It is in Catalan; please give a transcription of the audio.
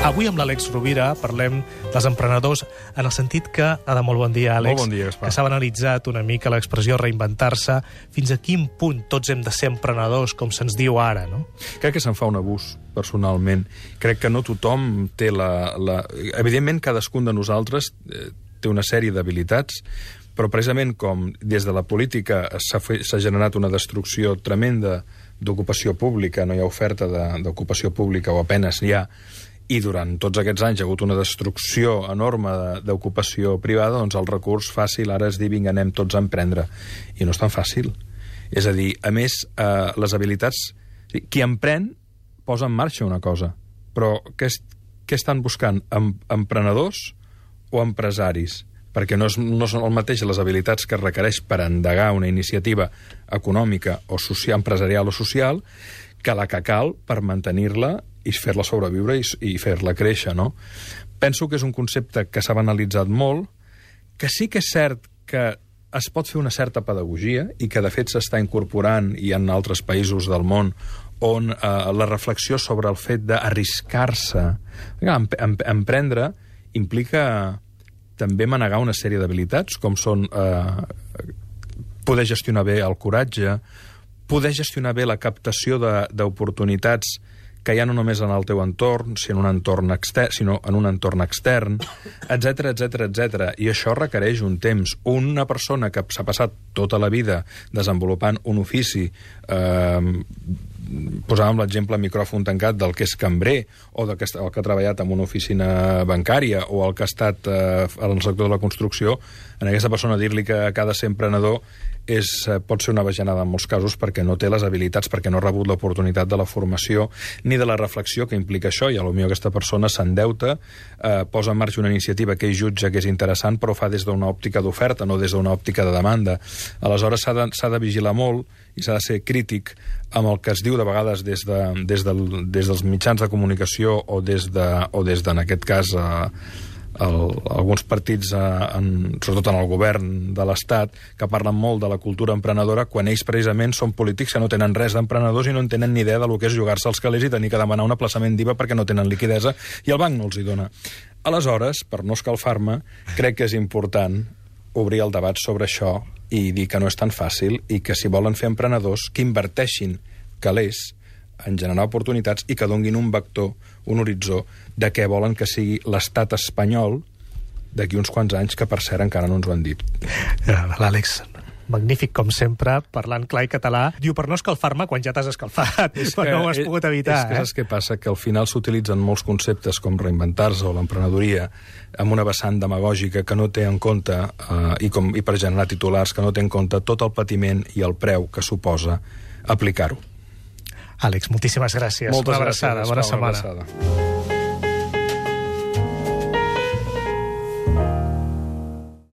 Avui amb l'Àlex Rovira parlem dels emprenedors en el sentit que, Ada, molt bon dia, Àlex, Molt bon dia, Gaspar. que s'ha analitzat una mica l'expressió reinventar-se, fins a quin punt tots hem de ser emprenedors, com se'ns diu ara, no? Crec que se'n fa un abús, personalment. Crec que no tothom té la... la... Evidentment, cadascun de nosaltres eh, té una sèrie d'habilitats, però precisament com des de la política s'ha generat una destrucció tremenda d'ocupació pública, no hi ha oferta de- d'ocupació pública o apenes n'hi ha, i durant tots aquests anys hi ha hagut una destrucció enorme d'ocupació privada, doncs el recurs fàcil ara és dir vinga, anem tots a emprendre. I no és tan fàcil. És a dir, a més, eh, les habilitats... Qui emprèn posa en marxa una cosa, però què, és, què estan buscant? Em, emprenedors o empresaris? Perquè no, és, no són el mateix les habilitats que requereix per endegar una iniciativa econòmica o social, empresarial o social que la que cal per mantenir-la i fer-la sobreviure i, i fer-la créixer, no? Penso que és un concepte que s'ha banalitzat molt, que sí que és cert que es pot fer una certa pedagogia i que, de fet, s'està incorporant i en altres països del món on eh, la reflexió sobre el fet d'arriscar-se, em, em, emprendre, implica també manegar una sèrie d'habilitats, com són eh, poder gestionar bé el coratge, poder gestionar bé la captació d'oportunitats que ha no només en el teu entorn, sinó en un entorn extern, sinó en un entorn extern, etc etc etc. I això requereix un temps. Una persona que s'ha passat tota la vida desenvolupant un ofici, eh, posàvem l'exemple micròfon tancat del que és cambrer, o del que, el que ha treballat en una oficina bancària, o el que ha estat eh, en el sector de la construcció, en aquesta persona dir-li que ha de ser emprenedor és, eh, pot ser una bajanada en molts casos perquè no té les habilitats, perquè no ha rebut l'oportunitat de la formació ni de la reflexió que implica això, i a lo aquesta persona s'endeuta, eh, posa en marxa una iniciativa que ell jutja que és interessant, però fa des d'una òptica d'oferta, no des d'una òptica de demanda. Aleshores s'ha de, de vigilar molt i s'ha de ser crític amb el que es diu de vegades des, de, des, del, des dels mitjans de comunicació o des de, o des de en aquest cas, eh, el, alguns partits, eh, en, sobretot en el govern de l'Estat, que parlen molt de la cultura emprenedora quan ells precisament són polítics que no tenen res d'emprenedors i no en tenen ni idea de lo que és jugar-se als calés i tenir que demanar un aplaçament d'IVA perquè no tenen liquidesa i el banc no els hi dona. Aleshores, per no escalfar-me, crec que és important obrir el debat sobre això i dir que no és tan fàcil i que si volen fer emprenedors, que inverteixin calés en generar oportunitats i que donguin un vector, un horitzó, de què volen que sigui l'estat espanyol d'aquí uns quants anys, que per cert encara no ens ho han dit. L'Àlex, magnífic com sempre, parlant clar i català. Diu, per no escalfar-me quan ja t'has escalfat, quan no ho has eh, pogut evitar. És que eh? saps què passa? Que al final s'utilitzen molts conceptes com reinventar-se o l'emprenedoria amb una vessant demagògica que no té en compte, eh, i, com, i per generar titulars, que no té en compte tot el patiment i el preu que suposa aplicar-ho. Àlex, moltíssimes gràcies. Moltes una abraçada, gràcies, bona una setmana. abraçada.